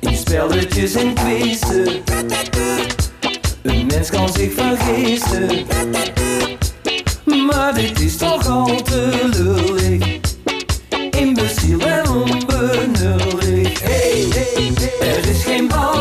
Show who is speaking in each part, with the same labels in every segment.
Speaker 1: In spelletjes en quizzen. Een mens kan zich vergissen. Maar dit is toch al te lullig. Imbeciel en onbenullig. Hey, er is geen bal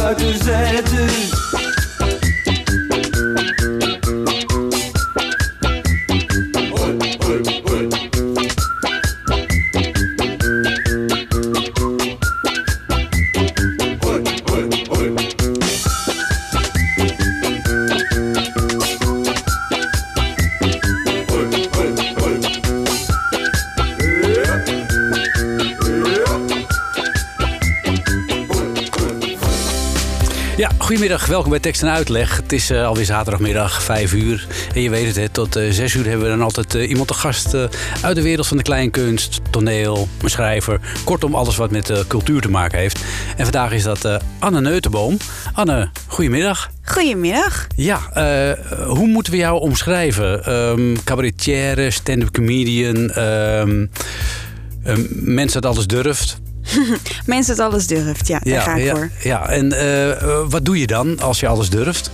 Speaker 1: bloemen buiten
Speaker 2: Welkom bij Tekst en Uitleg. Het is eh, alweer zaterdagmiddag, 5 uur. En je weet het, hè, tot eh 6 uur hebben we dan altijd eh, iemand te gast uit de wereld van de kleinkunst, toneel, een schrijver. Kortom, alles wat met cultuur te maken heeft. En vandaag is dat Anne Neutenboom. Anne, goedemiddag.
Speaker 3: Goedemiddag.
Speaker 2: Ja, hoe moeten we jou omschrijven? Cabaretière, stand-up comedian, ehm een mens dat alles durft.
Speaker 3: Mensen het alles durft, ja, daar ga ik
Speaker 2: ja,
Speaker 3: voor.
Speaker 2: ja. en eh, wat doe je dan als je alles durft?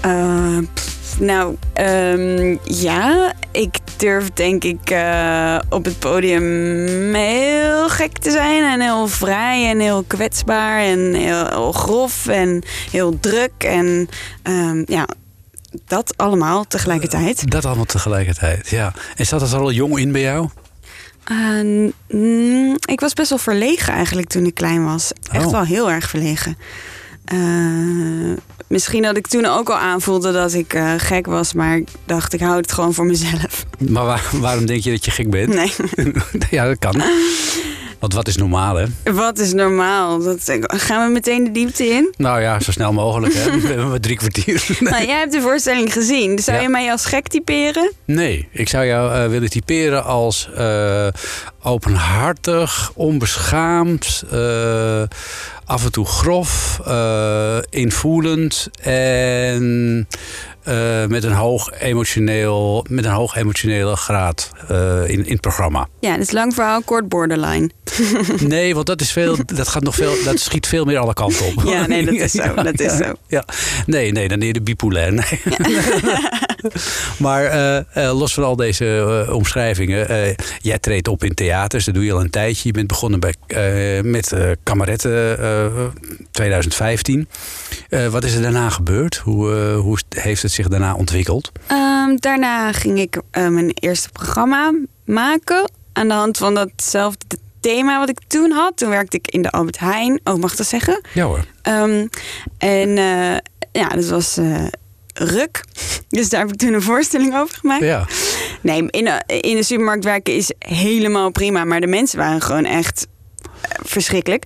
Speaker 3: Eh, pff, nou, ehm, ja, ik durf denk ik eh, op het podium heel gek te zijn en heel vrij en heel kwetsbaar en heel, heel grof en heel druk en ehm, ja, dat allemaal tegelijkertijd.
Speaker 2: Dat allemaal tegelijkertijd, ja. En zat dat er al jong in bij jou?
Speaker 3: Mm, ik was best wel verlegen eigenlijk toen ik klein was. Echt
Speaker 2: Oh.
Speaker 3: wel heel erg verlegen. eh, misschien dat ik toen ook al aanvoelde dat ik eh, gek was, maar ik dacht ik hou het gewoon voor mezelf.
Speaker 2: Maar waar- waarom denk je dat je gek bent?
Speaker 3: Nee,
Speaker 2: ja, dat kan. Want wat is normaal, hè?
Speaker 3: wat is normaal? Dat, gaan we meteen de diepte in?
Speaker 2: Nou ja, zo snel mogelijk, hè? We hebben maar drie kwartier.
Speaker 3: Nou, jij hebt de voorstelling gezien. Zou
Speaker 2: Ja.
Speaker 3: je mij als gek typeren?
Speaker 2: Nee, ik zou jou eh, willen typeren als eh, openhartig, onbeschaamd, eh, af en toe grof, invoelend en eh, met, een hoog emotioneel, met een hoog emotionele graad eh, in, in het programma.
Speaker 3: Ja, dus lang verhaal, kort borderline.
Speaker 2: Nee, want dat is veel, dat gaat nog veel, dat schiet veel meer alle kanten op.
Speaker 3: Ja, nee, dat is zo, dat is zo.
Speaker 2: Ja, nee, nee, dan eerder bipolair. Nee. maar eh, eh, los van al deze eh, omschrijvingen, jij treedt op in theaters, dat doe je al een tijdje. Je bent begonnen bij, met Kameretten eh, 2015. Eh, wat is er daarna gebeurd? Hoe, hoe heeft het zich daarna ontwikkeld?
Speaker 3: Ehm, daarna ging ik mijn eerste programma maken. Aan de hand van datzelfde thema wat ik toen had. Toen werkte ik in de Albert Heijn. Oh, mag ik dat zeggen?
Speaker 2: Ja hoor.
Speaker 3: Ehm, en ja, dat was ruk. Dus daar heb ik toen een voorstelling over gemaakt.
Speaker 2: Ja.
Speaker 3: Nee, in de, in de supermarkt werken is helemaal prima. Maar de mensen waren gewoon echt eh, verschrikkelijk.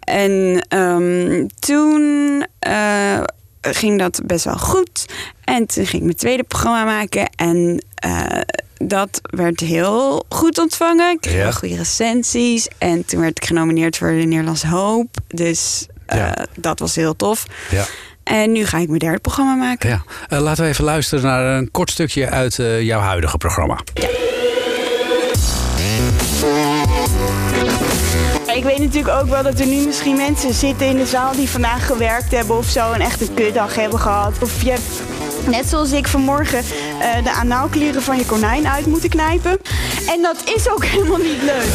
Speaker 3: En ehm, toen eh, ging dat best wel goed. En toen ging ik mijn tweede programma maken. En eh, dat werd heel goed ontvangen. Ik kreeg
Speaker 2: Ja.
Speaker 3: goede recensies. En toen werd ik genomineerd voor de Nederlandse Hoop. Dus
Speaker 2: Ja.
Speaker 3: dat was heel tof.
Speaker 2: ja.
Speaker 3: En nu ga ik mijn derde programma maken.
Speaker 2: ja. Eh, laten we even luisteren naar een kort stukje uit eh, jouw huidige programma.
Speaker 4: Ik weet natuurlijk ook wel dat er nu misschien mensen zitten in de zaal die vandaag gewerkt hebben of zo en echt een kutdag hebben gehad. Of je hebt, net zoals ik vanmorgen, eh, de anaalklieren van je konijn uit moeten knijpen. En dat is ook helemaal niet leuk.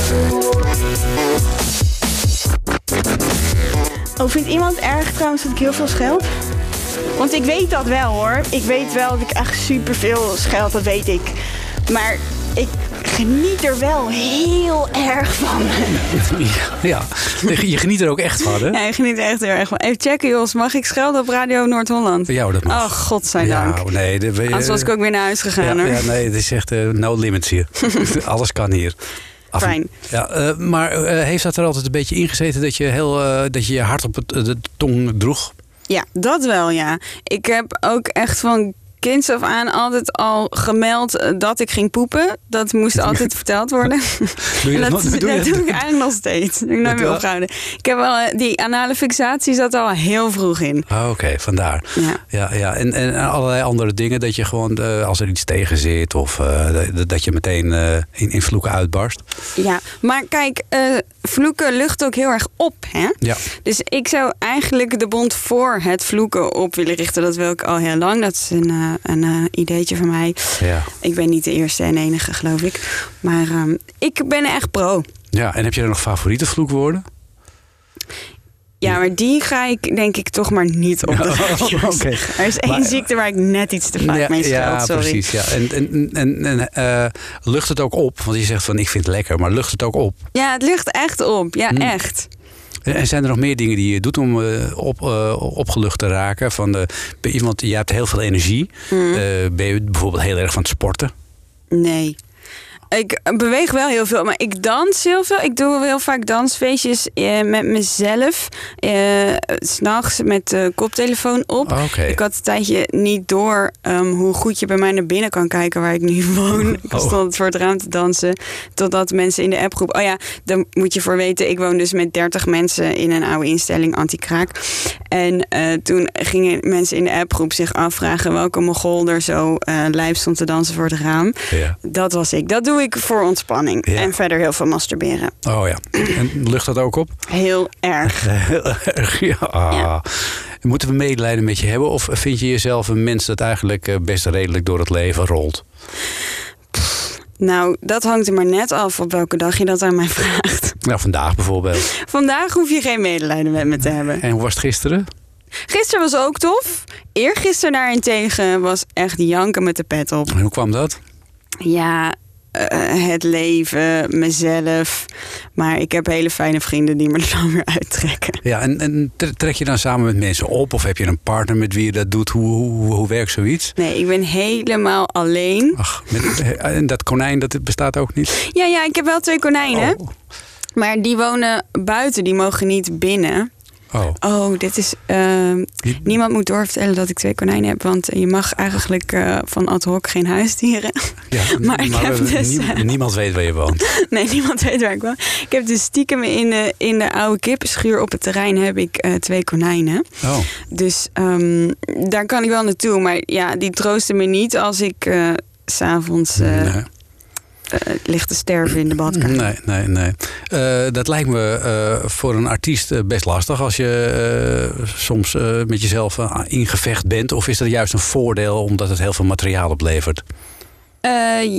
Speaker 4: Oh, vindt iemand erg trouwens dat ik heel veel scheld? Want ik weet dat wel hoor. Ik weet wel dat ik echt superveel scheld, dat weet ik. Maar ik geniet er wel heel erg van.
Speaker 2: ja, je geniet er ook echt van, hè?
Speaker 3: Ja, je geniet er echt heel erg van. Even checken, Jos. Mag ik schelden op Radio Noord-Holland?
Speaker 2: Ja, dat mag.
Speaker 3: Oh, godzijdank.
Speaker 2: Ja, nee, de,
Speaker 3: Anders was ik ook weer naar huis gegaan.
Speaker 2: ja,
Speaker 3: hoor.
Speaker 2: ja, nee, het is echt eh, no limits hier. Alles kan hier.
Speaker 3: Fijn.
Speaker 2: Ja, eh, maar eh, heeft dat er altijd een beetje ingezeten dat je, heel, eh, dat je je hart op het, de tong droeg?
Speaker 3: Ja, dat wel, ja. Ik heb ook echt van kinds af aan altijd al gemeld eh, dat ik ging poepen. Dat moest altijd verteld worden.
Speaker 2: Doe je dat,
Speaker 3: dat,
Speaker 2: nog- doe
Speaker 3: dat ik eigenlijk nog steeds. Ik nooit meer opgehouden. Ik heb wel eh, die anale fixatie zat al heel vroeg in.
Speaker 2: Oh, Oké, vandaar.
Speaker 3: Ja.
Speaker 2: Ja, ja. En, en allerlei andere dingen dat je gewoon, eh, als er iets tegen zit of dat- dat je meteen in, in vloeken uitbarst.
Speaker 3: Ja, maar kijk, vloeken lucht ook heel erg op, hè?
Speaker 2: Ja.
Speaker 3: Dus ik zou eigenlijk de bond voor het vloeken op willen richten. Dat wil ik al heel lang. Dat is een, een eh, ideetje van mij.
Speaker 2: Ja.
Speaker 3: Ik ben niet de eerste en enige, geloof ik. Maar ehm, ik ben echt pro.
Speaker 2: ja, en heb je er nog favoriete vloekwoorden?
Speaker 3: Ja, maar die ga ik denk ik toch maar niet op de. Er is één
Speaker 2: Maar-
Speaker 3: ziekte waar ik net iets te vaak
Speaker 2: ja,
Speaker 3: mee scheld,
Speaker 2: ja,
Speaker 3: sorry.
Speaker 2: precies. Ja. En, en, en, en eh, lucht het ook op? Want je zegt van ik vind het lekker, maar lucht het ook op?
Speaker 3: Ja, het lucht echt op. Ja,
Speaker 2: Hmm.
Speaker 3: echt.
Speaker 2: En zijn er nog meer dingen die je doet om eh, op, eh, opgelucht te raken? Van de, iemand, je hebt heel veel energie. Eh, ben je bijvoorbeeld heel erg van het sporten?
Speaker 3: Nee. Ik beweeg wel heel veel, maar ik dans heel veel. Ik doe heel vaak dansfeestjes eh, met mezelf. eh, S S'nachts met de koptelefoon op.
Speaker 2: Oké.
Speaker 3: Ik had een tijdje niet door ehm, hoe goed je bij mij naar binnen kan kijken waar ik nu woon. Ik
Speaker 2: Oh.
Speaker 3: stond voor het raam te dansen. Totdat mensen in de appgroep. Oh ja, dan moet je voor weten. Ik woon dus met 30 mensen in een oude instelling anti-kraak. En eh, toen gingen mensen in de appgroep zich afvragen welke mogol er zo eh lijp stond te dansen voor het raam.
Speaker 2: Ja.
Speaker 3: Dat was ik. Dat doe ik voor ontspanning.
Speaker 2: Ja.
Speaker 3: En verder heel veel masturberen.
Speaker 2: Oh ja. En lucht dat ook op?
Speaker 3: Heel erg.
Speaker 2: Heel erg, ja.
Speaker 3: Ja.
Speaker 2: Moeten we medelijden met je hebben? Of vind je jezelf een mens dat eigenlijk eh, best redelijk door het leven rolt?
Speaker 3: Nou, dat hangt er maar net af op welke dag je dat aan mij vraagt.
Speaker 2: Nou, vandaag bijvoorbeeld.
Speaker 3: Vandaag hoef je geen medelijden met me te hebben.
Speaker 2: En hoe was het gisteren?
Speaker 3: Gisteren was ook tof. Eergisteren daarentegen was echt janken met de pet op.
Speaker 2: En hoe kwam dat?
Speaker 3: Ja, eh, het leven, mezelf. Maar ik heb hele fijne vrienden die me er dan weer uittrekken.
Speaker 2: Ja, en, en tre- trek je dan samen met mensen op? Of heb je een partner met wie je dat doet? Hoe, hoe, hoe werkt zoiets?
Speaker 3: Nee, ik ben helemaal alleen.
Speaker 2: Ach, met, eh, en dat konijn, dat bestaat ook niet?
Speaker 3: Ja, ja, ik heb wel twee konijnen.
Speaker 2: Oh.
Speaker 3: Maar die wonen buiten, die mogen niet binnen.
Speaker 2: Oh.
Speaker 3: Oh, dit is. ehm, niemand moet doorvertellen dat ik twee konijnen heb. Want je mag eigenlijk eh, van ad hoc geen huisdieren.
Speaker 2: Ja,
Speaker 3: Maar ik heb
Speaker 2: we-
Speaker 3: dus,
Speaker 2: nie-
Speaker 3: eh,
Speaker 2: niemand weet waar je woont.
Speaker 3: nee, niemand weet waar ik woon. Ik heb dus stiekem in de, in de oude kippenschuur op het terrein heb ik eh, twee konijnen.
Speaker 2: Oh.
Speaker 3: Dus ehm, daar kan ik wel naartoe. Maar ja, die troosten me niet als ik s s'avonds
Speaker 2: nee.
Speaker 3: Eh, lig te sterven in de badkamer.
Speaker 2: Nee, nee, nee. Eh, dat lijkt me eh, voor een artiest best lastig als je soms met jezelf in gevecht bent. Of is dat juist een voordeel omdat het heel veel materiaal oplevert?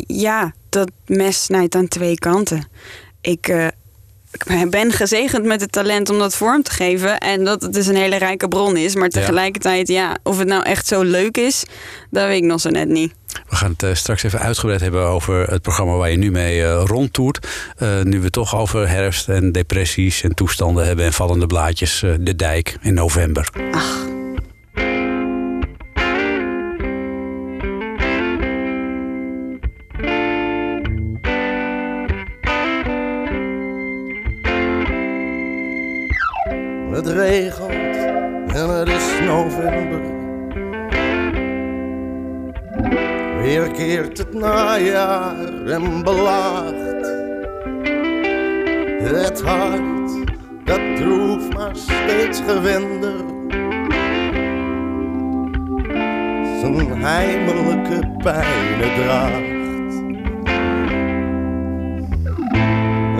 Speaker 3: Ja, dat mes snijdt aan twee kanten. Ik, ik ben gezegend met het talent om dat vorm te geven. En dat het dus een hele rijke bron is. Maar tegelijkertijd, ja, of het nou echt zo leuk is, dat weet ik nog zo net niet.
Speaker 2: We gaan het eh, straks even uitgebreid hebben over het programma waar je nu mee eh, rondtoert. Eh, nu we toch over herfst en depressies en toestanden hebben en vallende blaadjes. de dijk in november.
Speaker 3: Ach,
Speaker 5: Het regent en het is november. Weer keert het najaar en belaagt. Het hart dat droef maar steeds gewender. Zijn heimelijke pijnen draagt.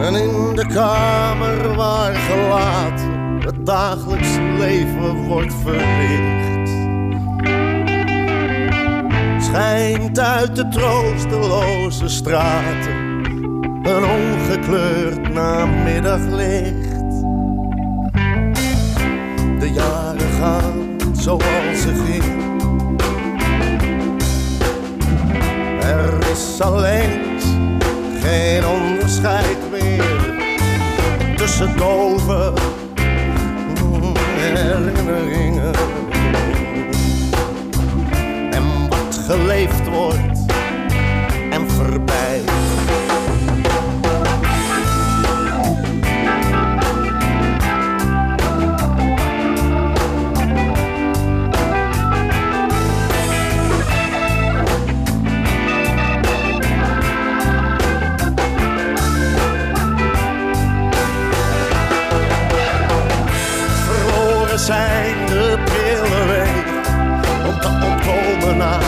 Speaker 5: En in de kamer waar gelaten het dagelijks leven wordt verlicht. Schijnt uit de troosteloze straten een ongekleurd namiddaglicht. De jaren gaan zoals ze gingen. Er is alleen geen onderscheid meer tussen dove herinneringen geleefd wordt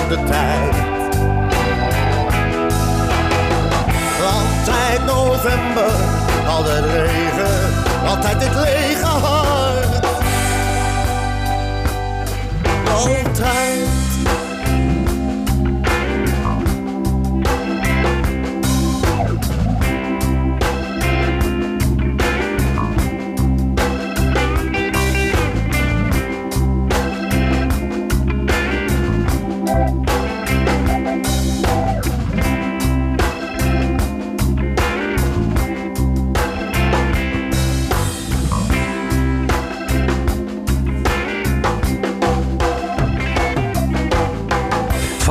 Speaker 5: de tijd. Altijd november, altijd regen, altijd dit lege hart. Altijd.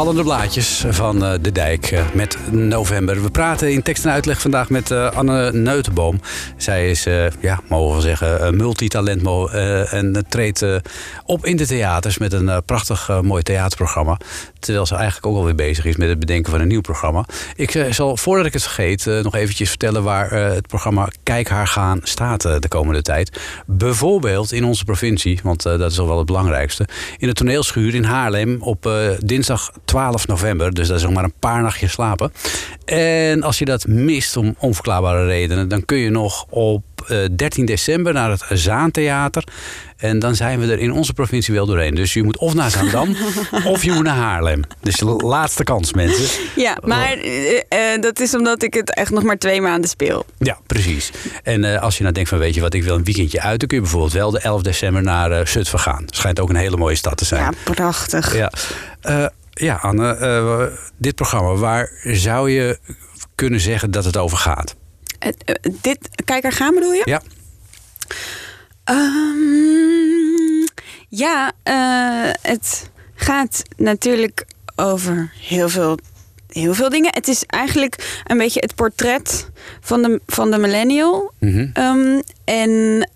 Speaker 2: Vallende blaadjes van eh, De Dijk eh, met november. We praten in tekst en uitleg vandaag met eh, Anne Neutenboom. Zij is, ja, mogen we zeggen, multitalent en treedt op in de theaters met een prachtig mooi theaterprogramma. Terwijl ze eigenlijk ook alweer bezig is met het bedenken van een nieuw programma. Ik zal, voordat ik het vergeet, nog eventjes vertellen waar het programma Kijk haar gaan staat de komende tijd. Bijvoorbeeld in onze provincie, want dat is al wel het belangrijkste. In de toneelschuur in Haarlem op dinsdag 12 november. Dus dat is nog maar een paar nachtjes slapen. En als je dat mist om onverklaarbare redenen, dan kun je nog op eh, 13 december naar het Zaantheater. En dan zijn we er in onze provincie wel doorheen. Dus je moet of naar Zaandam of je moet naar Haarlem. Dus de laatste kans, mensen.
Speaker 3: Ja, maar eh, eh, dat is omdat ik het echt nog maar twee maanden speel.
Speaker 2: Ja, precies. En eh, als je nou denkt van weet je wat, ik wil een weekendje uit... dan kun je bijvoorbeeld wel de 11 december naar eh Zutphen gaan. Schijnt ook een hele mooie stad te zijn.
Speaker 3: Ja, prachtig.
Speaker 2: Ja, Eh, ja Anne, eh, dit programma, waar zou je kunnen zeggen dat het over gaat?
Speaker 3: Eh, dit, kijk, er gaan bedoel je?
Speaker 2: Ja.
Speaker 3: Ehm, ja, eh, het gaat natuurlijk over heel veel, heel veel dingen. Het is eigenlijk een beetje het portret van de, van de millennial.
Speaker 2: Mhm.
Speaker 3: Ehm, en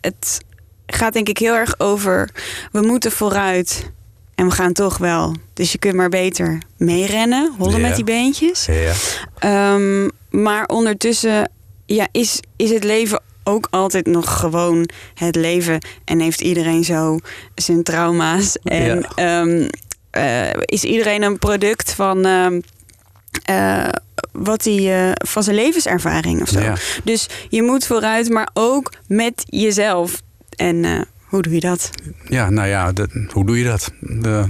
Speaker 3: het gaat denk ik heel erg over... we moeten vooruit en we gaan toch wel. Dus je kunt maar beter meerennen, hollen
Speaker 2: Ja.
Speaker 3: met die beentjes.
Speaker 2: Ja.
Speaker 3: Ehm, maar ondertussen ja, is, is het leven ook altijd nog gewoon het leven. En heeft iedereen zo zijn trauma's. En
Speaker 2: Ja.
Speaker 3: ehm, eh, is iedereen een product van, ehm, eh, wat hij, eh, van zijn levenservaring of zo.
Speaker 2: Ja.
Speaker 3: Dus je moet vooruit, maar ook met jezelf. En hoe doe je dat?
Speaker 2: Ja, nou ja, de- hoe doe je dat? De,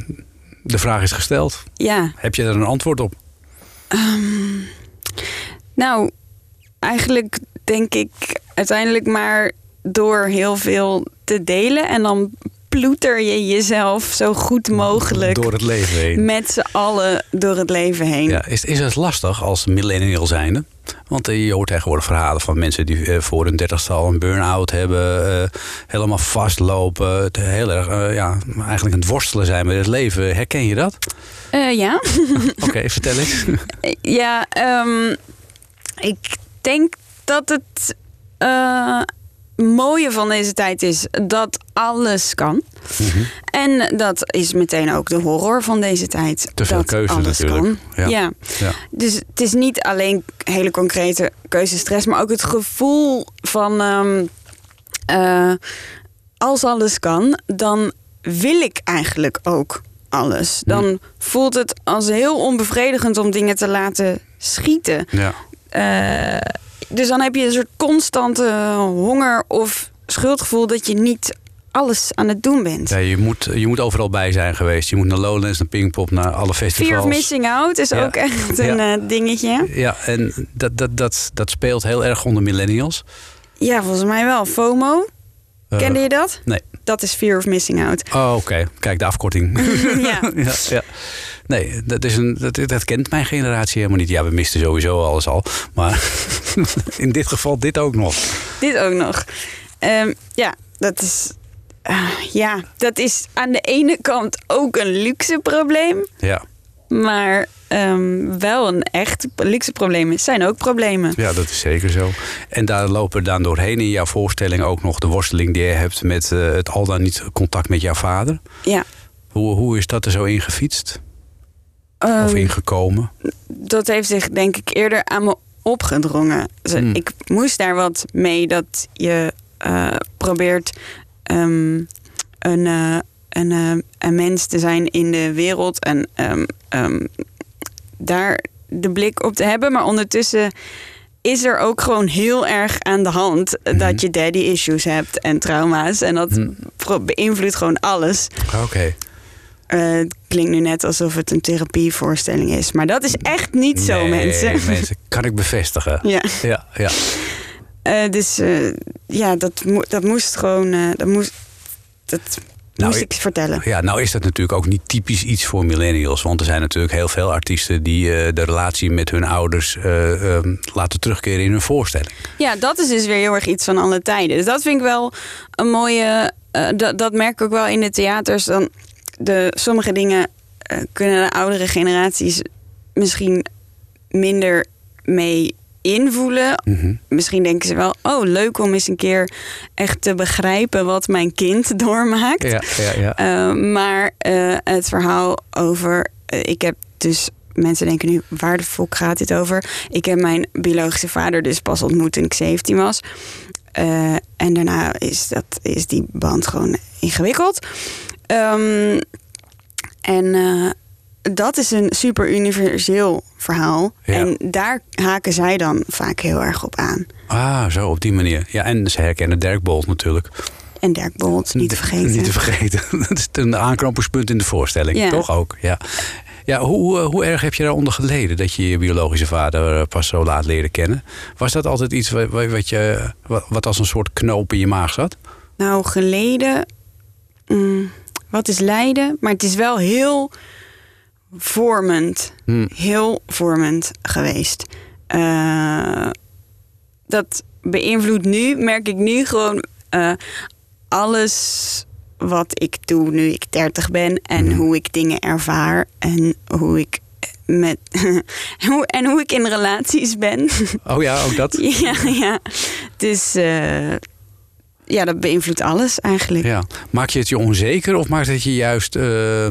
Speaker 2: de vraag is gesteld.
Speaker 3: Ja,
Speaker 2: Heb je er een antwoord op?
Speaker 3: Nou, eigenlijk denk ik uiteindelijk maar door heel veel te delen. En dan ploeter je jezelf zo goed mogelijk
Speaker 2: Door het leven heen.
Speaker 3: met z'n allen door het leven heen.
Speaker 2: Ja, is, is het lastig als millennial zijnde? Want eh, je hoort tegenwoordig verhalen van mensen die eh, voor hun dertigste al een burn-out hebben. eh, helemaal vastlopen. Het heel erg, ja, eigenlijk aan het worstelen zijn met het leven. Herken je dat?
Speaker 3: Ja.
Speaker 2: Oké, vertel eens.
Speaker 3: ja, ehm, ik denk dat het mooie van deze tijd is dat alles kan.
Speaker 2: Mhm.
Speaker 3: En dat is meteen ook de horror van deze tijd.
Speaker 2: Te veel
Speaker 3: dat
Speaker 2: keuze
Speaker 3: alles
Speaker 2: natuurlijk.
Speaker 3: Kan.
Speaker 2: Ja.
Speaker 3: ja.
Speaker 2: Ja.
Speaker 3: Dus het is niet alleen hele concrete keuzestress, maar ook het gevoel van ehm, eh, als alles kan, dan wil ik eigenlijk ook alles. Dan voelt het als heel onbevredigend om dingen te laten schieten.
Speaker 2: Ja.
Speaker 3: Eh, dus dan heb je een soort constante honger of schuldgevoel dat je niet alles aan het doen bent.
Speaker 2: Ja, je, moet, je moet overal bij zijn geweest. Je moet naar Lowlands, naar Pinkpop, naar alle festivals.
Speaker 3: Fear of missing out is
Speaker 2: Ja.
Speaker 3: ook echt een
Speaker 2: Ja.
Speaker 3: eh, dingetje.
Speaker 2: Ja, en dat, dat, dat, dat speelt heel erg onder millennials.
Speaker 3: Ja, volgens mij wel. FOMO.
Speaker 2: Eh,
Speaker 3: Kende je dat?
Speaker 2: Nee.
Speaker 3: Dat is fear of missing out.
Speaker 2: Oh, oké. Kijk, de afkorting.
Speaker 3: ja,
Speaker 2: ja. Nee, dat, is een, dat, dat kent mijn generatie helemaal niet. Ja, we misten sowieso alles al. Maar in dit geval dit ook nog.
Speaker 3: Dit ook nog. Ehm, ja, dat is. ah, ja, dat is aan de ene kant ook een luxe probleem.
Speaker 2: Ja,
Speaker 3: Maar ehm, wel een echt luxe probleem. zijn ook problemen.
Speaker 2: ja, dat is zeker zo. En daar lopen dan doorheen in jouw voorstelling ook nog de worsteling die je hebt met eh, het al dan niet contact met jouw vader.
Speaker 3: Ja.
Speaker 2: Hoe, hoe is dat er zo ingefietst? Of
Speaker 3: Ehm,
Speaker 2: ingekomen?
Speaker 3: dat heeft zich denk ik eerder aan me opgedrongen. Dus
Speaker 2: Hmm.
Speaker 3: Ik moest daar wat mee dat je eh, probeert ehm, een, eh, een, eh, een mens te zijn in de wereld en ehm, daar de blik op te hebben. Maar ondertussen is er ook gewoon heel erg aan de hand dat je daddy issues hebt en trauma's. En dat
Speaker 2: Hmm.
Speaker 3: beïnvloedt gewoon alles.
Speaker 2: Oké.
Speaker 3: Eh, het klinkt nu net alsof het een therapievoorstelling is. Maar dat is echt niet zo,
Speaker 2: Nee,
Speaker 3: mensen.
Speaker 2: mensen. Kan ik bevestigen.
Speaker 3: Ja,
Speaker 2: Ja, ja.
Speaker 3: eh, dus eh, ja, dat, mo- dat moest gewoon. dat moest, dat
Speaker 2: Nou,
Speaker 3: moest
Speaker 2: ik-
Speaker 3: vertellen.
Speaker 2: Ja, nou is dat natuurlijk ook niet typisch iets voor millennials. Want er zijn natuurlijk heel veel artiesten die de relatie met hun ouders eh, ehm, laten terugkeren in hun voorstelling.
Speaker 3: Ja, dat is dus weer heel erg iets van alle tijden. Dus dat vind ik wel een mooie. dat, dat merk ik ook wel in de theaters. Dan de, sommige dingen eh, kunnen de oudere generaties misschien minder mee invoelen.
Speaker 2: Mhm.
Speaker 3: Misschien denken ze wel, oh leuk om eens een keer echt te begrijpen wat mijn kind doormaakt.
Speaker 2: Ja, ja, ja.
Speaker 3: Uh, maar uh, het verhaal over. Uh, ik heb dus. Mensen denken nu, waar de fok gaat dit over? Ik heb mijn biologische vader dus pas ontmoet toen ik 17 was. En daarna is, dat, is die band gewoon ingewikkeld. Um, en uh, dat is een super universeel verhaal.
Speaker 2: Ja.
Speaker 3: En daar haken zij dan vaak heel erg op aan.
Speaker 2: Ah, zo op die manier. Ja, en ze herkennen Dirk Bolt natuurlijk.
Speaker 3: En Dirk Bolt, niet te vergeten.
Speaker 2: Niet te vergeten. Dat is een aanknopingspunt in de voorstelling,
Speaker 3: Ja.
Speaker 2: toch ook? Ja. Ja, hoe, hoe erg heb je daaronder geleden dat je je biologische vader eh, pas zo laat leren kennen? Was dat altijd iets wat, wat, je, wat als een soort knoop in je maag zat?
Speaker 3: Nou, geleden. Mm, wat is lijden? Maar het is wel heel vormend.
Speaker 2: Hmm.
Speaker 3: Heel vormend geweest. Eh, dat beïnvloedt nu, merk ik nu gewoon eh, alles wat ik doe nu ik 30 ben. En
Speaker 2: Hmm.
Speaker 3: hoe ik dingen ervaar. En hoe ik met. hoe, en hoe ik in relaties ben.
Speaker 2: Oh ja, ook dat.
Speaker 3: ja, ja. Dus eh, ja, dat beïnvloedt alles eigenlijk.
Speaker 2: Ja. Maak je het je onzeker of maakt het je juist eh,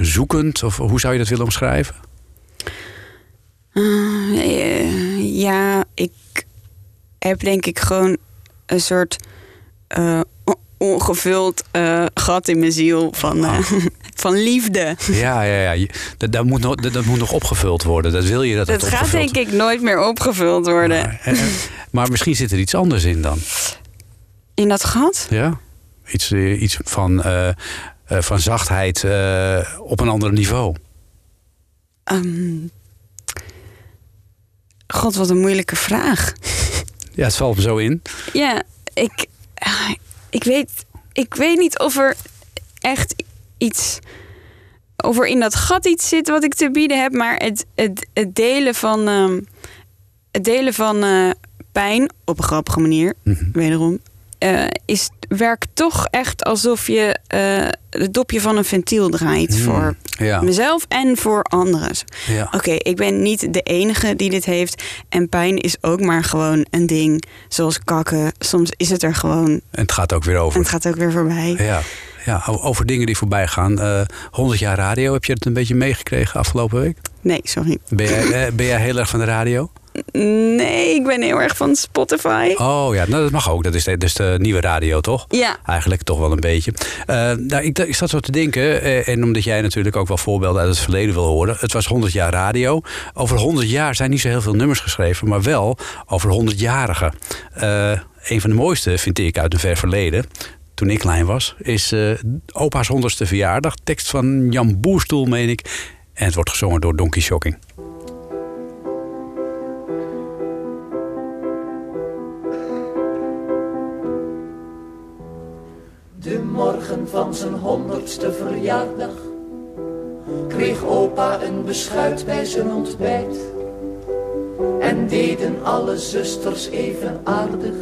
Speaker 2: zoekend? Of hoe zou je dat willen omschrijven?
Speaker 3: Eh, ja, ik heb denk ik gewoon een soort eh, ongevuld gat in mijn ziel van, eh, van liefde.
Speaker 2: Ja, ja, ja. Dat, dat, moet nog, dat, dat moet nog opgevuld worden. Dat wil je dat het
Speaker 3: Dat gaat denk ik nooit meer opgevuld worden.
Speaker 2: Maar, maar misschien zit er iets anders in dan.
Speaker 3: In dat gat?
Speaker 2: Ja? Iets, eh, iets van, eh, eh, van zachtheid op een ander niveau.
Speaker 3: Ehm, God, wat een moeilijke vraag.
Speaker 2: Ja, het valt me zo in.
Speaker 3: Ja, ik, ik, weet, ik weet niet of er echt iets. Of er in dat gat iets zit wat ik te bieden heb, maar het, het, het delen van. ehm, het delen van pijn op een grappige manier, wederom. Eh, is, werkt toch echt alsof je eh, het dopje van een ventiel draait voor
Speaker 2: Ja.
Speaker 3: mezelf en voor anderen.
Speaker 2: Ja.
Speaker 3: Oké, ik ben niet de enige die dit heeft. En pijn is ook maar gewoon een ding. Zoals kakken. Soms is het er gewoon.
Speaker 2: En het gaat ook weer
Speaker 3: En
Speaker 2: over.
Speaker 3: het gaat ook weer voorbij.
Speaker 2: Ja. Ja, over dingen die voorbij gaan. Eh 100 jaar radio, heb je het een beetje meegekregen afgelopen week?
Speaker 3: Nee, sorry.
Speaker 2: Ben jij, eh, ben jij heel erg van de radio?
Speaker 3: Nee, ik ben heel erg van Spotify.
Speaker 2: Oh ja, nou, dat mag ook. Dat is de, de nieuwe radio, toch?
Speaker 3: Ja.
Speaker 2: Eigenlijk toch wel een beetje. Eh, nou, ik, ik zat zo te denken, eh, en omdat jij natuurlijk ook wel voorbeelden uit het verleden wil horen. Het was 100 jaar radio. Over 100 jaar zijn niet zo heel veel nummers geschreven, maar wel over 100-jarigen. Eh, een van de mooiste vind ik uit een ver verleden. Toen ik klein was, is eh, opa's 100ste verjaardag. Tekst van Jan Boerstoel, meen ik. En het wordt gezongen door Donkey Shocking.
Speaker 6: Van zijn honderdste verjaardag kreeg opa een beschuit bij zijn ontbijt. En deden alle zusters even aardig.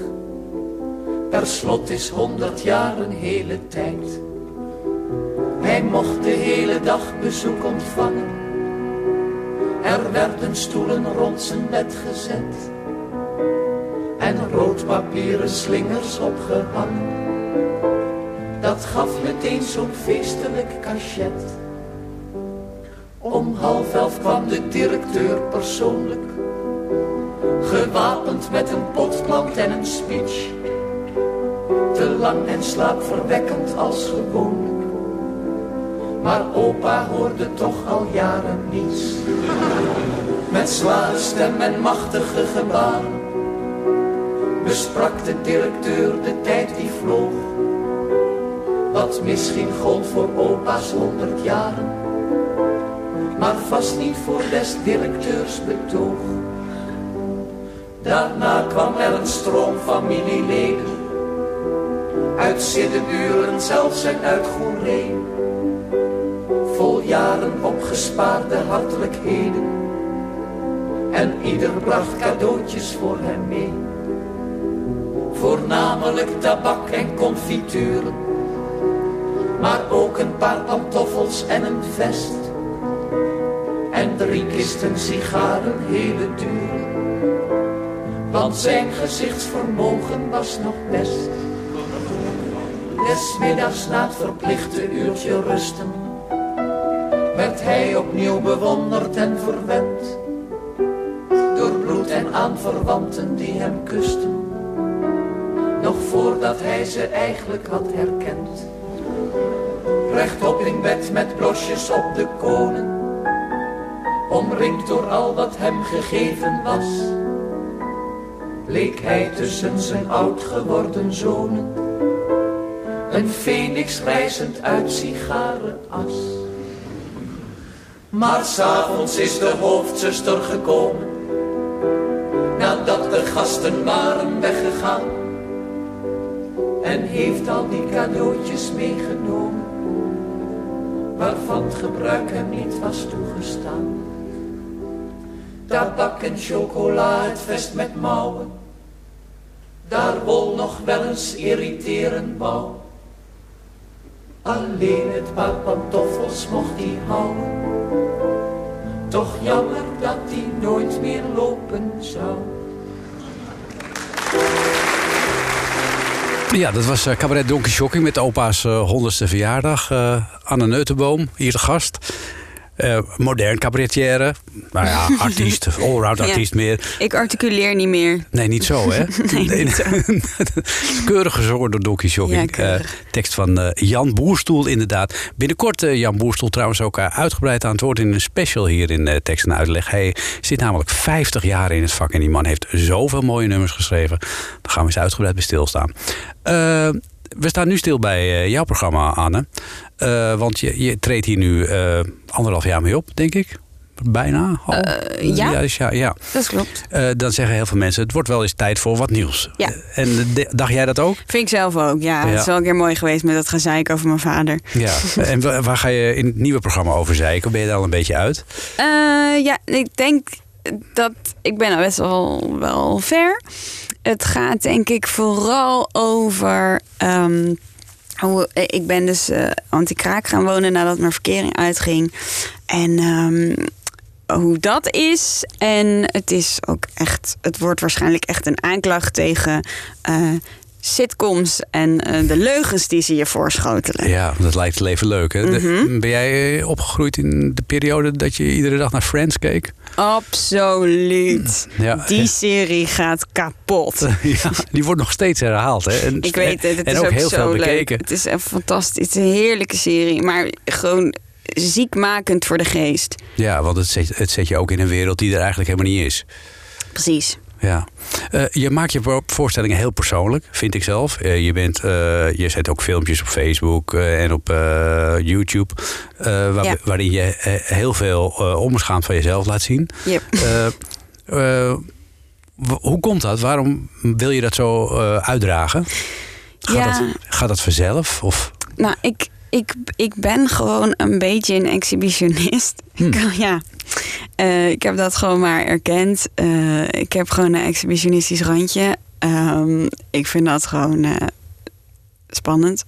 Speaker 6: Per slot is honderd jaar een hele tijd. Hij mocht de hele dag bezoek ontvangen. Er werden stoelen rond zijn bed gezet. En roodpapieren slingers opgehangen. Dat gaf meteen zo'n feestelijk cachet. Om half elf kwam de directeur persoonlijk. Gewapend met een potplant en een speech. Te lang en slaapverwekkend als gewoonlijk. Maar opa hoorde toch al jaren niets. Met zware stem en machtige gebaren. Besprak de directeur de tijd die vloog. Wat misschien gold voor opa's honderd jaren. Maar vast niet voor des directeurs betoog. Daarna kwam er een stroom familieleden. Uit Siddeburen, zelfs en uit Goeree. Vol jaren opgespaarde hartelijkheden. En ieder bracht cadeautjes voor hem mee. Voornamelijk tabak en confituren. Maar ook een paar pantoffels en een vest. En drie kisten sigaren, hele duur. Want zijn gezichtsvermogen was nog best. Des middags na het verplichte uurtje rusten. Werd hij opnieuw bewonderd en verwend. Door bloed en aanverwanten die hem kusten. Nog voordat hij ze eigenlijk had herkend. Rechtop in bed met blosjes op de konen. Omringd door al wat hem gegeven was. Bleek hij tussen zijn oud geworden zonen. Een feniks reizend uit sigarenas. Maar s'avonds is de hoofdzuster gekomen. Nadat de gasten waren weggegaan. En heeft al die cadeautjes meegenomen. Waarvan gebruik hem niet was toegestaan. Tabak en chocola, het vest met mouwen, daar wol nog wel eens irriterend wou. Alleen het paar pantoffels mocht hij houden. Toch jammer dat hij nooit meer lopen zou.
Speaker 2: Ja, dat was eh, cabaret Donkey Shocking met opa's eh, honderdste verjaardag. eh Anne Neutenboom, hier de gast. Eh, modern cabaretière. Nou ja, artiest, allround
Speaker 3: Ja.
Speaker 2: artiest meer.
Speaker 3: Ik articuleer niet meer.
Speaker 2: Nee, niet zo, hè?
Speaker 3: Nee, niet zo.
Speaker 2: Keurig gezongen door Donkey Shocking.
Speaker 3: Ja, keurig.
Speaker 2: Eh, tekst van eh, Jan Boerstoel, inderdaad. Binnenkort eh, Jan Boerstoel trouwens ook eh, uitgebreid aan het woord in een special hier in eh, tekst en uitleg. Hij zit namelijk 50 jaar in het vak en die man heeft zoveel mooie nummers geschreven. Daar gaan we eens uitgebreid bij stilstaan. We staan nu stil bij eh, jouw programma, Anne. Eh, want je, je treedt hier nu eh, anderhalf jaar mee op, denk ik. Bijna al.
Speaker 3: Eh, ja.
Speaker 2: dus ja, ja.
Speaker 3: Dat klopt.
Speaker 2: Dan zeggen heel veel mensen: het wordt wel eens tijd voor wat nieuws.
Speaker 3: Ja.
Speaker 2: En de- dacht jij dat ook?
Speaker 3: Vind ik zelf ook, ja.
Speaker 2: Ja.
Speaker 3: Het is wel een keer mooi geweest met dat gezeik over mijn vader.
Speaker 2: Ja. en wa- waar ga je in het nieuwe programma over zeiken? Ben je daar al een beetje uit?
Speaker 3: Ja, ik denk dat ik ben al best wel, wel ver. Het gaat denk ik vooral over... ehm, hoe, ik ben dus eh, anti-kraak gaan wonen nadat mijn verkering uitging. En ehm, hoe dat is. En het is ook echt... Het wordt waarschijnlijk echt een aanklacht tegen... eh, sitcoms en eh, de leugens die ze je voorschotelen.
Speaker 2: Ja, dat lijkt het leven leuk. Hè? De-
Speaker 3: Mhm.
Speaker 2: ben jij eh, opgegroeid in de periode dat je iedere dag naar Friends keek?
Speaker 3: Absoluut.
Speaker 2: Ja.
Speaker 3: Die serie gaat kapot.
Speaker 2: ja, die wordt nog steeds herhaald. Hè? En,
Speaker 3: Ik weet het, het
Speaker 2: en
Speaker 3: is
Speaker 2: ook
Speaker 3: ook,
Speaker 2: heel
Speaker 3: zo
Speaker 2: veel
Speaker 3: leuk.
Speaker 2: bekeken.
Speaker 3: Het is echt fantastisch. Het is een heerlijke serie, maar gewoon ziekmakend voor de geest.
Speaker 2: Ja, want het zet, het zet je ook in een wereld die er eigenlijk helemaal niet is.
Speaker 3: Precies.
Speaker 2: Ja. Eh, je maakt je voor- voorstellingen heel persoonlijk, vind ik zelf. Eh, je, bent, eh, je zet ook filmpjes op Facebook en op YouTube. waar-
Speaker 3: Ja.
Speaker 2: Waarin je heel veel onbeschaamd van jezelf laat zien.
Speaker 3: Yep.
Speaker 2: Hoe komt dat? Waarom wil je dat zo uitdragen? Gaat,
Speaker 3: Ja.
Speaker 2: dat, gaat dat vanzelf? Of,
Speaker 3: Nou, ik, ik, ik ben gewoon een beetje een exhibitionist.
Speaker 2: Hm.
Speaker 3: Ik kan- ja. Eh, ik heb dat gewoon maar erkend. Eh, ik heb gewoon een exhibitionistisch randje. Ehm, ik vind dat gewoon eh, spannend.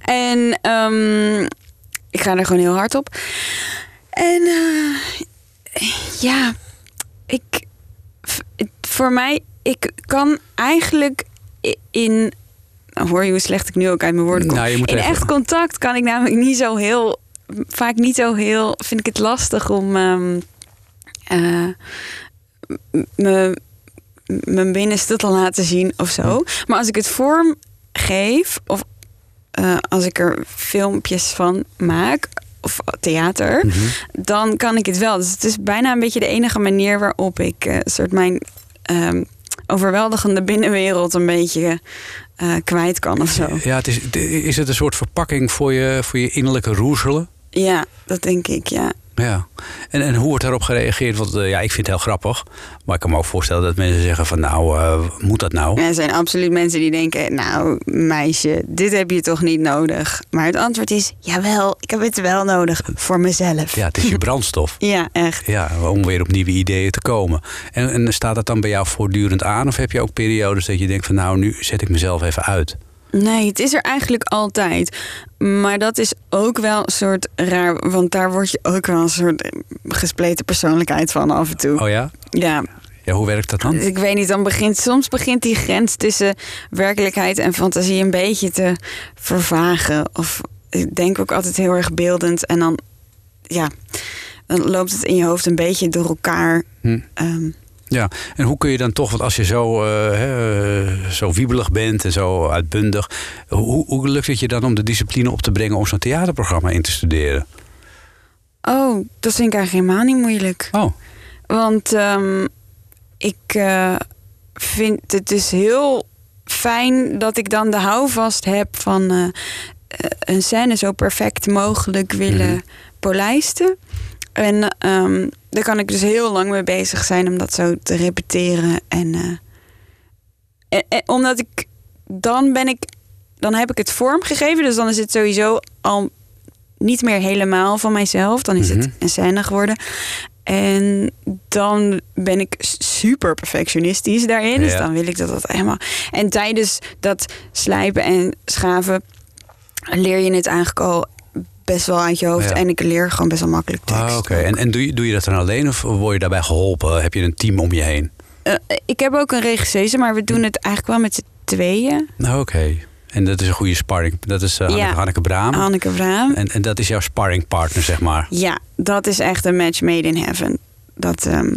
Speaker 3: En ehm, ik ga er gewoon heel hard op. En ja, ik, voor mij, ik kan eigenlijk in. Nou, Hoor je hoe slecht ik nu ook uit mijn woorden kom?
Speaker 2: Nou,
Speaker 3: in
Speaker 2: even-
Speaker 3: echt contact kan ik namelijk niet zo heel. Vaak niet zo heel. Vind ik het lastig om. ehm, eh, me- mijn binnenste te laten zien of zo. Maar als ik het vorm geef, of eh, als ik er filmpjes van maak, of theater,
Speaker 2: Mhm.
Speaker 3: dan kan ik het wel. Dus het is bijna een beetje de enige manier waarop ik eh, soort mijn ehm, overweldigende binnenwereld een beetje eh, kwijt kan of zo.
Speaker 2: ja, het is, is het een soort verpakking voor je, voor je innerlijke roezelen?
Speaker 3: Ja, dat denk ik, ja.
Speaker 2: Ja, en, en hoe wordt daarop gereageerd? Want eh, ja, ik vind het heel grappig. Maar ik kan me ook voorstellen dat mensen zeggen van nou, eh, moet dat nou?
Speaker 3: Er zijn absoluut mensen die denken, nou meisje, dit heb je toch niet nodig. Maar het antwoord is, jawel, ik heb het wel nodig voor mezelf.
Speaker 2: Ja, het is je brandstof.
Speaker 3: Ja, echt.
Speaker 2: Ja, om weer op nieuwe ideeën te komen. En, en staat dat dan bij jou voortdurend aan? Of heb je ook periodes dat je denkt van nou, nu zet ik mezelf even uit?
Speaker 3: Nee, het is er eigenlijk altijd. Maar dat is ook wel een soort raar, want daar word je ook wel een soort gespleten persoonlijkheid van af en toe.
Speaker 2: Oh ja?
Speaker 3: Ja,
Speaker 2: Ja, hoe werkt dat dan?
Speaker 3: ik weet niet, dan begint soms begint die grens tussen werkelijkheid en fantasie een beetje te vervagen. Of ik denk ook altijd heel erg beeldend en dan, ja, dan loopt het in je hoofd een beetje door elkaar.
Speaker 2: Hm.
Speaker 3: Ehm,
Speaker 2: Ja, en hoe kun je dan toch, want als je zo, eh, eh, zo wiebelig bent en zo uitbundig, hoe, hoe lukt het je dan om de discipline op te brengen om zo'n theaterprogramma in te studeren?
Speaker 3: oh, dat vind ik eigenlijk helemaal niet moeilijk.
Speaker 2: Oh,
Speaker 3: Want ehm, ik eh, vind het dus heel fijn dat ik dan de houvast heb van een scène zo perfect mogelijk willen
Speaker 2: Mhm.
Speaker 3: polijsten. En ehm, daar kan ik dus heel lang mee bezig zijn om dat zo te repeteren. En, eh, en- en omdat ik dan ben ik, dan heb ik het vormgegeven, dus dan is het sowieso al niet meer helemaal van mijzelf. Dan is
Speaker 2: Mhm.
Speaker 3: het een scène geworden. En dan ben ik super perfectionistisch daarin. Dus dan wil ik dat dat helemaal. En tijdens dat slijpen en schaven leer je het eigenlijk al best wel uit je hoofd.
Speaker 2: Ja.
Speaker 3: En ik leer gewoon best wel makkelijk tekst.
Speaker 2: Ah, Oké, en, en doe, je, doe je dat dan alleen of word je daarbij geholpen? Heb je een team om je heen?
Speaker 3: Eh, ik heb ook een regisseuse, maar we doen het eigenlijk wel met z'n tweeën.
Speaker 2: Nou, oké. En dat is een goede sparring. Dat is eh, Hanneke,
Speaker 3: Ja.
Speaker 2: Hanneke Braam. En, en dat is jouw sparringpartner, zeg maar.
Speaker 3: Ja, dat is echt een match made in heaven. Dat, ehm,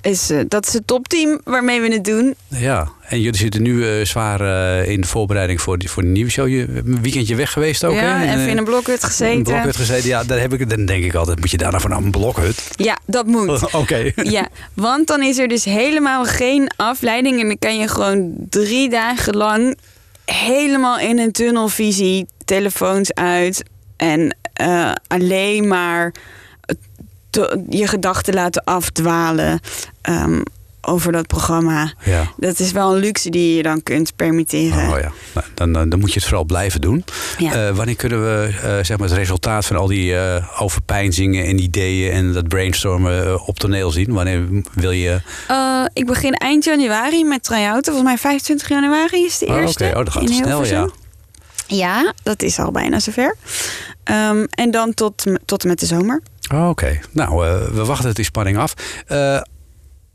Speaker 3: is, eh, dat is het topteam waarmee we het doen.
Speaker 2: Ja, en jullie zitten nu eh, zwaar eh, in de voorbereiding voor, die, voor de nieuwe show. Je een weekendje weg geweest ook,
Speaker 3: ja,
Speaker 2: hè?
Speaker 3: even
Speaker 2: eh,
Speaker 3: in een blokhut gezeten.
Speaker 2: Een blokhut gezeten. Ja, daar heb ik, dan denk ik altijd, moet je daarna van een blokhut?
Speaker 3: Ja, dat moet.
Speaker 2: Oké.
Speaker 3: Ja, want dan is er dus helemaal geen afleiding. En dan kan je gewoon drie dagen lang helemaal in een tunnelvisie, telefoons uit. En alleen maar je gedachten laten afdwalen ehm, over dat programma.
Speaker 2: Ja.
Speaker 3: Dat is wel een luxe die je dan kunt permitteren.
Speaker 2: Oh ja, nou, dan, dan, dan moet je het vooral blijven doen.
Speaker 3: Ja.
Speaker 2: Eh, wanneer kunnen we eh, zeg maar het resultaat van al die eh, overpeinzingen en ideeën en dat brainstormen eh, op toneel zien? Wanneer wil je.
Speaker 3: Eh, ik begin eind januari met try-outen. Volgens mij 25 januari is de
Speaker 2: Oh,
Speaker 3: eerste.
Speaker 2: Oké, oh, dat gaat
Speaker 3: in
Speaker 2: snel, ja.
Speaker 3: Ja, dat is al bijna zover. Ehm, en dan tot, tot en met de zomer.
Speaker 2: Oh, Oké, nou, eh, we wachten die spanning af. Eh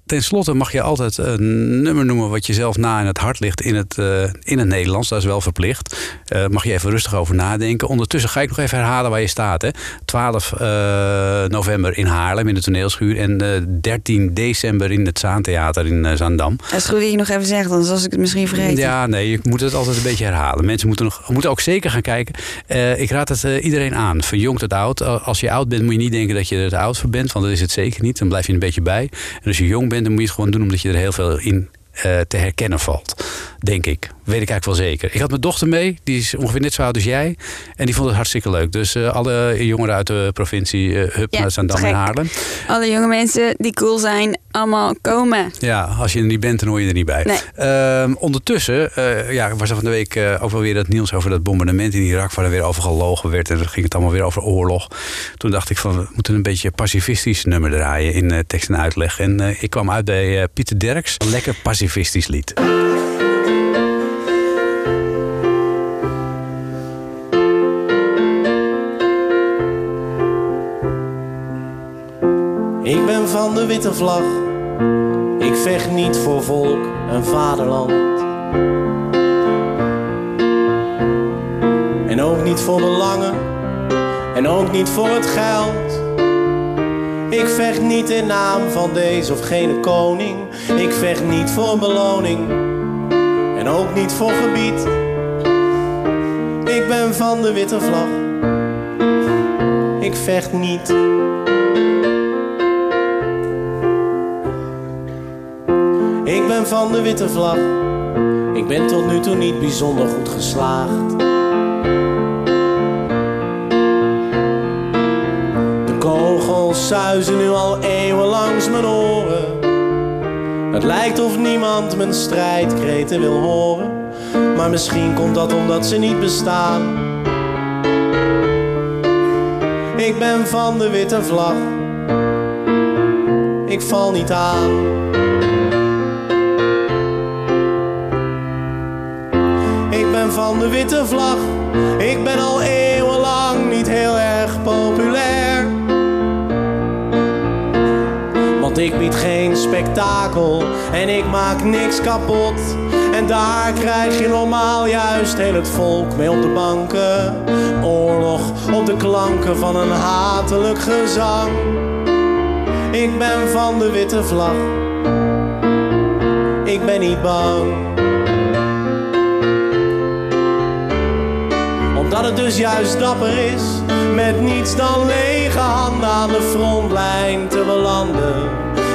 Speaker 2: ten slotte mag je altijd een nummer noemen wat je zelf na in het hart ligt in het, eh, in het Nederlands. Dat is wel verplicht. Eh, mag je even rustig over nadenken. Ondertussen ga ik nog even herhalen waar je staat. Hè? 12 eh, november in Haarlem in de toneelschuur. En eh, 13 december in het Zaantheater in Zaandam.
Speaker 3: Dat is goed dat je nog even zegt, anders was ik het misschien vergeten.
Speaker 2: Ja, nee, je moet het altijd een beetje herhalen. Mensen moeten, nog, moeten ook zeker gaan kijken. Ik raad het iedereen aan, van jong tot oud. Als je oud bent, moet je niet denken dat je er te oud voor bent. Want dat is het zeker niet. Dan blijf je een beetje bij. En als je jong bent, dan moet je het gewoon doen omdat je er heel veel in eh, te herkennen valt. Denk ik. Weet ik eigenlijk wel zeker. Ik had mijn dochter mee. Die is ongeveer net zo oud als jij. En die vond het hartstikke leuk. Dus eh, alle jongeren uit de provincie, eh hup
Speaker 3: Ja,
Speaker 2: naar en. Haarlem.
Speaker 3: Alle jonge mensen die cool zijn, allemaal komen.
Speaker 2: Ja, als je er niet bent, dan hoor je er niet bij.
Speaker 3: Nee.
Speaker 2: Ehm, ondertussen eh, ja, was er van de week ook wel weer dat nieuws over dat bombardement in Irak, waar er weer over gelogen werd. En dan ging het allemaal weer over oorlog. Toen dacht ik van, we moeten een beetje een pacifistisch nummer draaien in tekst en uitleg. En ik kwam uit bij Pieter Derks, een lekker pacifistisch lied.
Speaker 7: Van de witte vlag. Ik vecht niet voor volk en vaderland. En ook niet voor belangen. En ook niet voor het geld. Ik vecht niet in naam van deze of gene koning. Ik vecht niet voor een beloning. En ook niet voor gebied. Ik ben van de witte vlag. Ik vecht niet. Ik ben van de witte vlag. Ik ben tot nu toe niet bijzonder goed geslaagd. De kogels suizen nu al eeuwen langs mijn oren. Het lijkt of niemand mijn strijdkreten wil horen. Maar misschien komt dat omdat ze niet bestaan. Ik ben van de witte vlag. Ik val niet aan. Van de witte vlag. Ik ben al eeuwenlang niet heel erg populair. Want ik bied geen spektakel en ik maak niks kapot. En daar krijg je normaal juist heel het volk mee op de banken. Oorlog op de klanken van een hatelijk gezang. Ik ben van de witte vlag. Ik ben niet bang. Omdat het dus juist dapper is, met niets dan lege handen aan de frontlijn te belanden.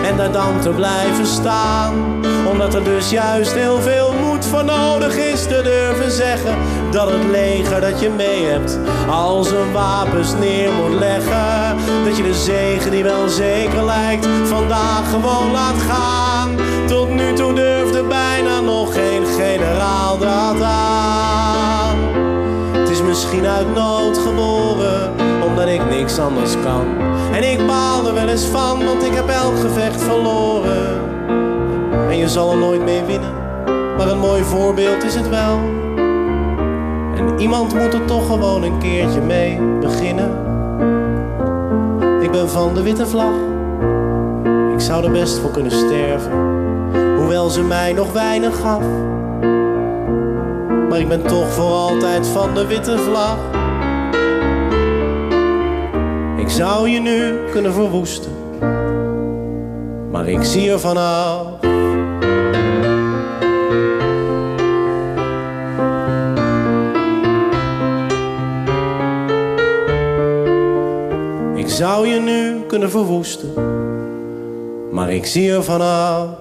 Speaker 7: En daar dan te blijven staan. Omdat er dus juist heel veel moed voor nodig is te durven zeggen dat het leger dat je mee hebt al zijn wapens neer moet leggen. Dat je de zegen die wel zeker lijkt vandaag gewoon laat gaan. Tot nu toe durfde bijna nog geen generaal dat aan. Misschien uit nood geboren, niks anders kan. En ik baal er wel eens van, want ik heb elk gevecht verloren. En je zal er nooit mee winnen, maar een mooi voorbeeld is het wel. En iemand moet er toch gewoon een keertje mee beginnen. Ik ben van de witte vlag, ik zou er best voor kunnen sterven. Hoewel ze mij nog weinig gaf. Maar ik ben toch voor altijd van de witte vlag. Ik zou je nu kunnen verwoesten, maar ik zie er vanaf. Ik zou je nu kunnen verwoesten, maar ik zie er vanaf.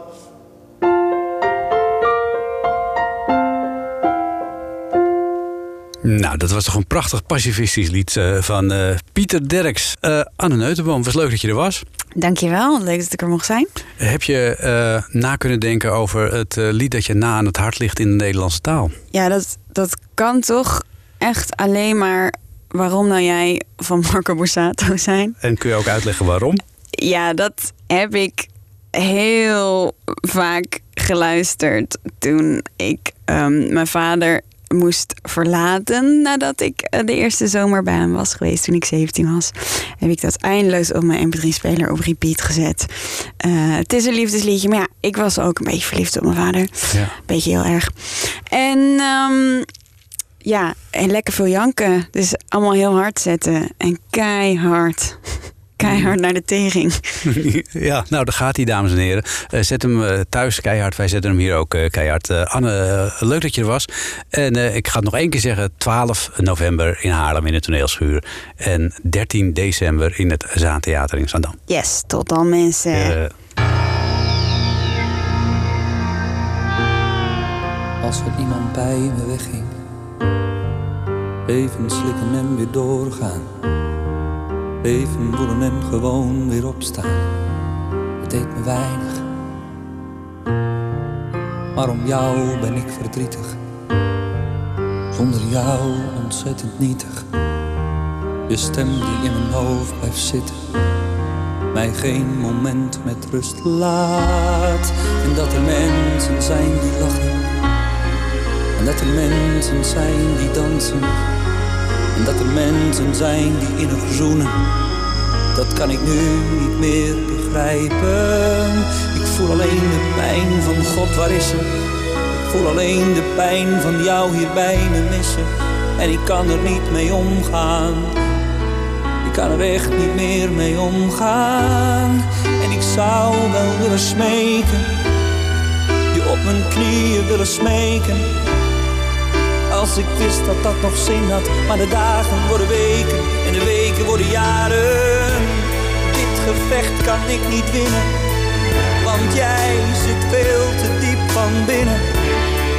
Speaker 2: Nou, dat was toch een prachtig pacifistisch lied eh, van eh, Pieter Derks. Eh, Anne Neutenboom, was leuk dat je er was.
Speaker 3: Dankjewel, leuk dat ik er mocht zijn.
Speaker 2: Heb je na kunnen denken over het lied dat je na aan het hart ligt in de Nederlandse taal?
Speaker 3: Ja, dat, dat kan toch echt alleen maar waarom nou jij van Marco Borsato zijn.
Speaker 2: En kun je ook uitleggen waarom?
Speaker 3: Ja, dat heb ik heel vaak geluisterd toen ik ehm, mijn vader moest verlaten nadat ik eh, de eerste zomer bij hem was geweest toen ik 17 was. Heb ik dat eindeloos op mijn mp3-speler op repeat gezet. Eh, het is een liefdesliedje, maar ja, ik was ook een beetje verliefd op mijn vader.
Speaker 2: Ja.
Speaker 3: Beetje heel erg. En ehm, ja, en lekker veel janken. Dus allemaal heel hard zetten. En keihard. Keihard naar de tering.
Speaker 2: ja, nou, daar gaat hij, dames en heren. Eh, zet hem eh, thuis keihard. Wij zetten hem hier ook eh, keihard. Anne, leuk dat je er was. En eh, ik ga het nog één keer zeggen. 12 november in Haarlem in het toneelschuur. En 13 december in het Zaantheater in Zandam.
Speaker 3: Yes, tot dan mensen.
Speaker 1: Als er iemand bij me wegging, even slikken en weer doorgaan. Even voelen en gewoon weer opstaan. Het deed me weinig. Maar om jou ben ik verdrietig. Zonder jou ontzettend nietig. Je stem die in mijn hoofd blijft zitten. Mij geen moment met rust laat. En dat er mensen zijn die lachen. En dat er mensen zijn die dansen. En dat er mensen zijn die innig zoenen. Dat kan ik nu niet meer begrijpen. Ik voel alleen de pijn van God, waar is ze? Ik voel alleen de pijn van jou hier bij me missen. En ik kan er niet mee omgaan. Ik kan er echt niet meer mee omgaan. En ik zou wel willen smeken. Je op mijn knieën willen smeken. Als ik wist dat dat nog zin had. Maar de dagen worden weken en de weken worden jaren. Dit gevecht kan ik niet winnen. Want jij zit veel te diep van binnen.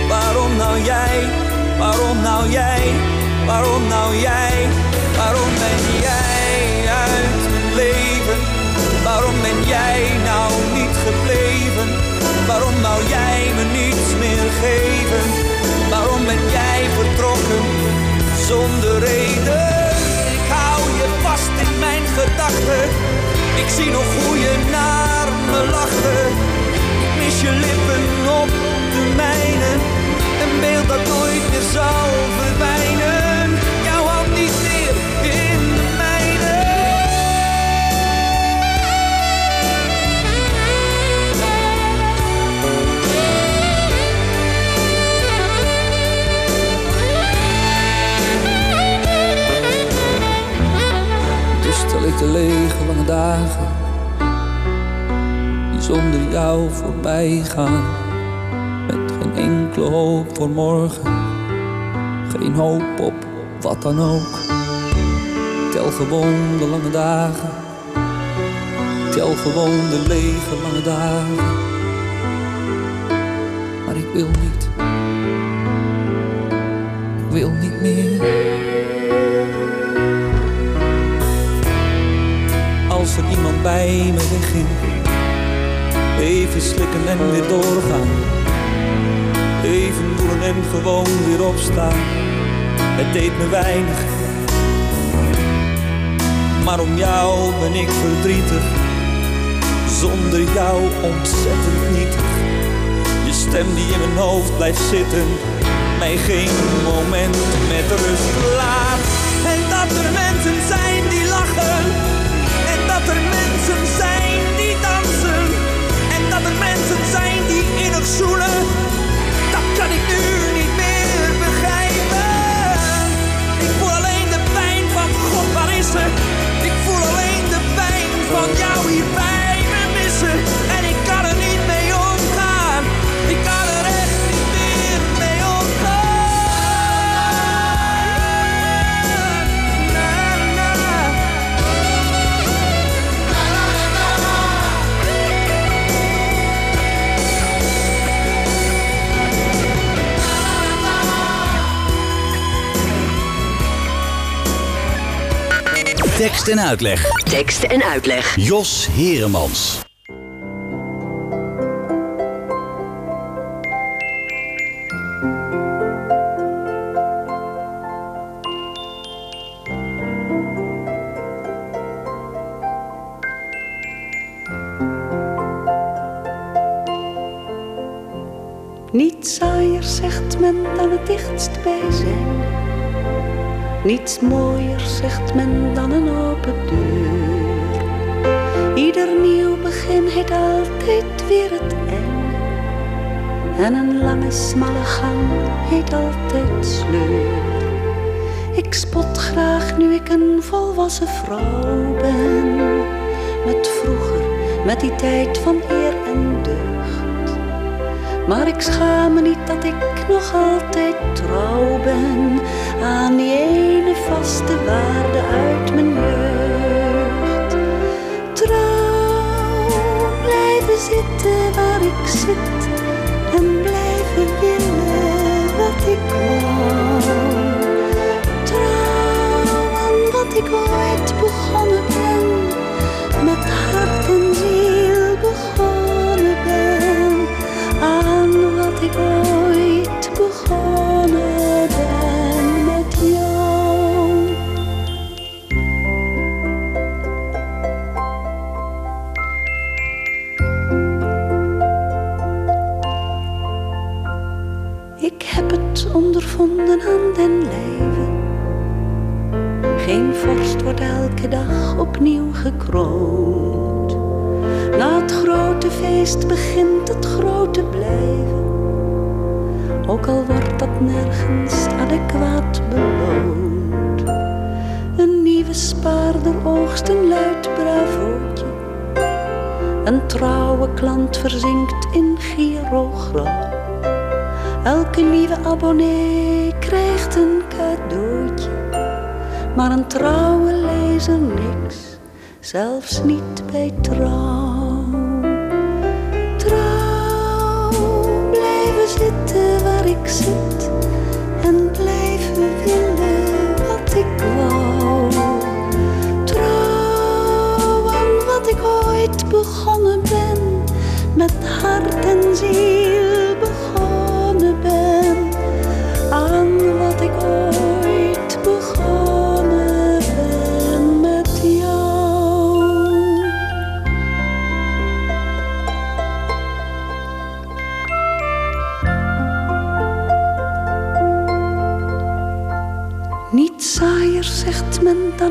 Speaker 1: Waarom nou jij? Waarom nou jij? Waarom nou jij? Waarom ben jij uit mijn leven? Waarom ben jij nou niet gebleven? Waarom nou jij me niets meer geven? Waarom ben jij zonder reden? Ik hou je vast in mijn gedachten. Ik zie nog hoe je naar me lachte. Mis je lippen op de mijne. Een beeld dat nooit meer zal verdwijnen. Die zonder jou voorbij gaan. Met geen enkele hoop voor morgen, geen hoop op wat dan ook. Tel gewoon de lange dagen, tel gewoon de lege lange dagen. Maar ik wil niet, ik wil niet meer. Als er iemand bij me wegging. Even slikken en weer doorgaan. Even voelen en gewoon weer opstaan. Het deed me weinig. maar om jou ben ik verdrietig. Zonder jou ontzettend nietig. Je stem die in mijn hoofd blijft zitten, mij geen moment met rust laat.
Speaker 8: Tekst en uitleg.
Speaker 9: Tekst en uitleg.
Speaker 8: Jos Heremans.
Speaker 10: Niets saaier zegt men dan het dichtst bij. Niets mooier zegt men dan een open deur. Ieder nieuw begin heet altijd weer het einde. En een lange smalle gang heet altijd sleur. Ik spot graag nu ik een volwassen vrouw ben. Met vroeger, met die tijd van eer en deugd. Maar ik schaam me niet dat ik nog altijd trouw ben aan die ene vaste waarde uit mijn jeugd. Trouw, blijven zitten waar ik zit en blijven willen wat ik wou. Trouw aan wat ik ooit begonnen ooit begonnen met jou. Ik heb het ondervonden aan den lijve. Geen vorst wordt elke dag opnieuw gekroond. Na het grote feest begint het grote blijven. Ook al wordt dat nergens adequaat beloond. Een nieuwe spaarder oogst een luid bravootje. Een trouwe klant verzinkt in girogram. Elke nieuwe abonnee krijgt een cadeautje. Maar een trouwe lezer niks, zelfs niet bij trouw. Ik zit en blijven willen wat ik wou. Trouw aan wat ik ooit begonnen ben, met hart en ziel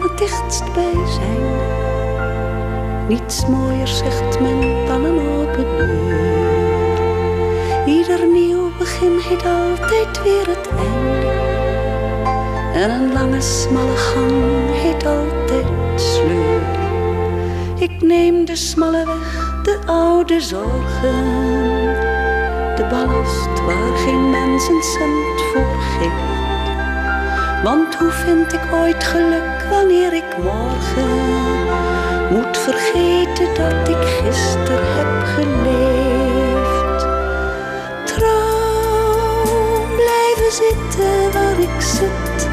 Speaker 10: het dichtst bij zijn. Niets mooier zegt men dan een open deur. Ieder nieuw begin heet altijd weer het einde. En een lange smalle gang heet altijd sleur. Ik neem de smalle weg, de oude zorgen. De ballast waar geen mens een cent voor geeft. Want hoe vind ik ooit geluk wanneer ik morgen moet vergeten dat ik gisteren heb geleefd? Trouw, blijven zitten waar ik zit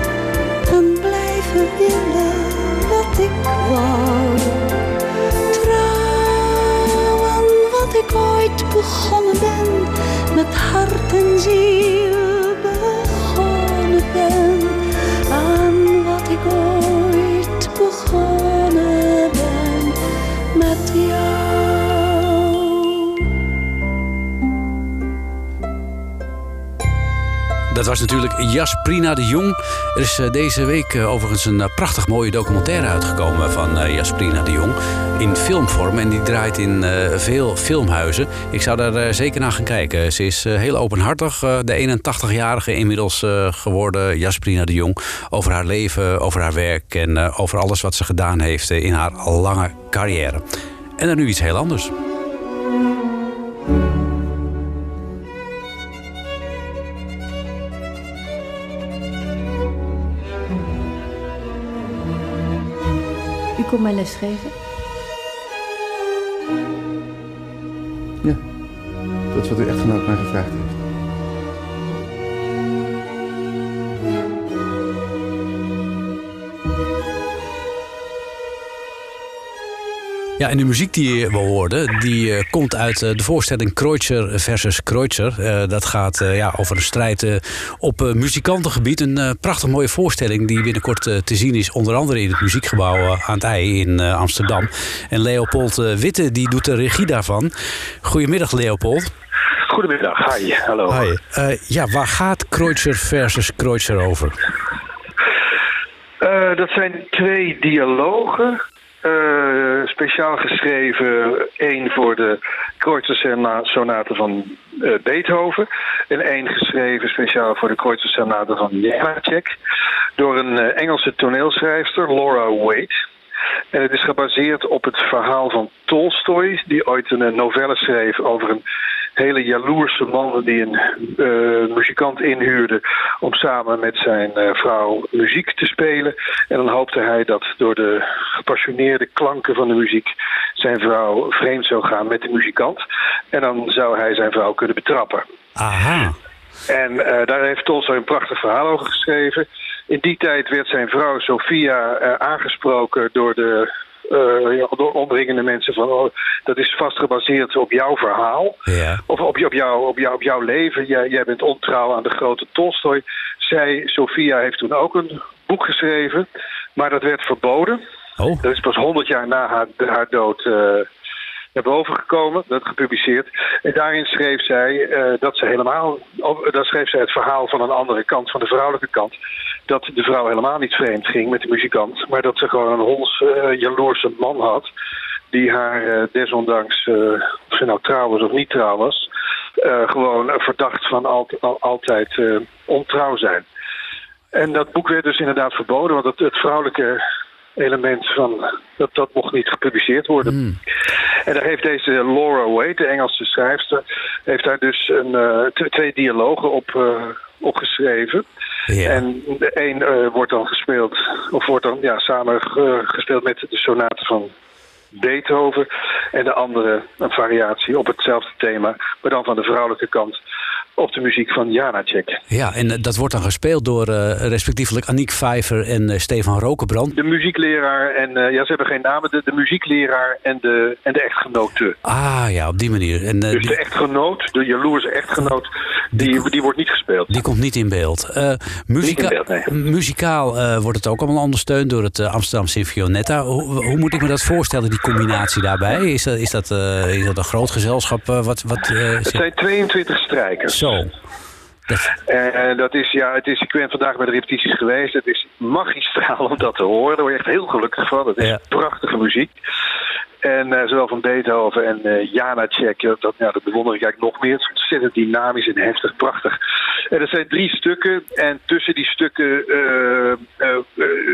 Speaker 10: en blijven willen wat ik wou. Trouw aan wat ik ooit begonnen ben, met hart en ziel
Speaker 2: dat was natuurlijk Jasprina de Jong. Er is eh, deze week eh, overigens een eh, prachtig mooie documentaire uitgekomen van Jasprina de Jong. In filmvorm en die draait in veel filmhuizen. Ik zou daar zeker naar gaan kijken. Ze is heel openhartig, de 81-jarige inmiddels geworden Jasprina de Jong. Over haar leven, over haar werk en over alles wat ze gedaan heeft in haar lange carrière. En dan nu iets heel anders.
Speaker 11: U komt mij lesgeven?
Speaker 12: Ja, dat is wat uw echtgenoot mij gevraagd heeft.
Speaker 2: Ja, en de muziek die we hoorden, die eh, komt uit eh, de voorstelling Kreutzer versus Kreutzer. Eh, dat gaat ja, over een strijd op muzikantengebied. Een prachtig mooie voorstelling die binnenkort te zien is. Onder andere in het muziekgebouw aan het IJ in Amsterdam. En Leopold Witte die doet de regie daarvan. Goedemiddag Leopold.
Speaker 13: Goedemiddag, hi, hallo.
Speaker 2: Hi. Ja, waar gaat Kreutzer versus Kreutzer over?
Speaker 13: Dat zijn twee dialogen, eh, speciaal geschreven. één voor de Kreutzer-sonate van eh, Beethoven. En één geschreven speciaal voor de Kreutzer-sonate van Janacek. Door een eh, Engelse toneelschrijfster, Laura Waite. En het is gebaseerd op het verhaal van Tolstoy, die ooit een novelle schreef over een hele jaloerse man die een eh, muzikant inhuurde om samen met zijn eh, vrouw muziek te spelen. En dan hoopte hij dat door de gepassioneerde klanken van de muziek zijn vrouw vreemd zou gaan met de muzikant. En dan zou hij zijn vrouw kunnen betrappen.
Speaker 2: Aha.
Speaker 13: En eh, daar heeft Tolstoy een prachtig verhaal over geschreven. In die tijd werd zijn vrouw Sophia aangesproken door de ja, door omringende mensen van oh, dat is vast gebaseerd op jouw verhaal.
Speaker 2: Ja.
Speaker 13: Of op, op, jou, op, jou, op jouw leven. Jij, jij bent ontrouw aan de grote Tolstoy. Zij, Sophia, heeft toen ook een boek geschreven. Maar dat werd verboden.
Speaker 2: Oh.
Speaker 13: Dat is pas honderd jaar na haar, haar dood eh, naar boven gekomen. Dat gepubliceerd. En daarin schreef zij eh, dat ze helemaal... daar schreef zij het verhaal van een andere kant, van de vrouwelijke kant. Dat de vrouw helemaal niet vreemd ging met de muzikant. Maar dat ze gewoon een hols eh, jaloerse man had die haar eh, desondanks, eh, of ze nou trouw was of niet trouw was, gewoon verdacht van al, al- altijd ontrouw zijn. En dat boek werd dus inderdaad verboden, want het, het vrouwelijke element van dat, dat mocht niet gepubliceerd worden. En daar heeft deze Laura Waite, de Engelse schrijfster, heeft daar dus een, twee dialogen op, eh, opgeschreven. En de een eh, wordt dan gespeeld, of wordt dan ja, samen ge- gespeeld met de sonate van Beethoven. En de andere een variatie op hetzelfde thema, maar dan van de vrouwelijke kant op de muziek van Janacek.
Speaker 2: Ja, en eh, dat wordt dan gespeeld door eh, respectievelijk Aniek Vijver en eh, Stefan Rokenbrand.
Speaker 13: De muziekleraar en, ja, ze hebben geen namen, de, de muziekleraar en de, en de echtgenote.
Speaker 2: Ah ja, op die manier. En,
Speaker 13: Dus
Speaker 2: die,
Speaker 13: de echtgenoot, de jaloerse echtgenoot, die, die wordt niet gespeeld.
Speaker 2: die komt niet in beeld. Muzika-
Speaker 13: Niet in beeld, nee.
Speaker 2: Muzikaal wordt het ook allemaal ondersteund door het Amsterdam Sinfonietta. Hoe, hoe moet ik me dat voorstellen, die combinatie daarbij? Is dat, is dat, eh, is dat een groot gezelschap? eh, wat, wat, eh,
Speaker 13: Het zijn 22 strijkers.
Speaker 2: Zo.
Speaker 13: En dat is, ja, het is, ik ben vandaag bij de repetities geweest. Het is magistraal om dat te horen. Daar word je echt heel gelukkig van. Het is prachtige muziek. En eh, zowel van Beethoven en eh Janacek, dat, ja, dat bewonder ik eigenlijk nog meer. Het is ontzettend dynamisch en heftig, prachtig. En er zijn drie stukken. En tussen die stukken eh,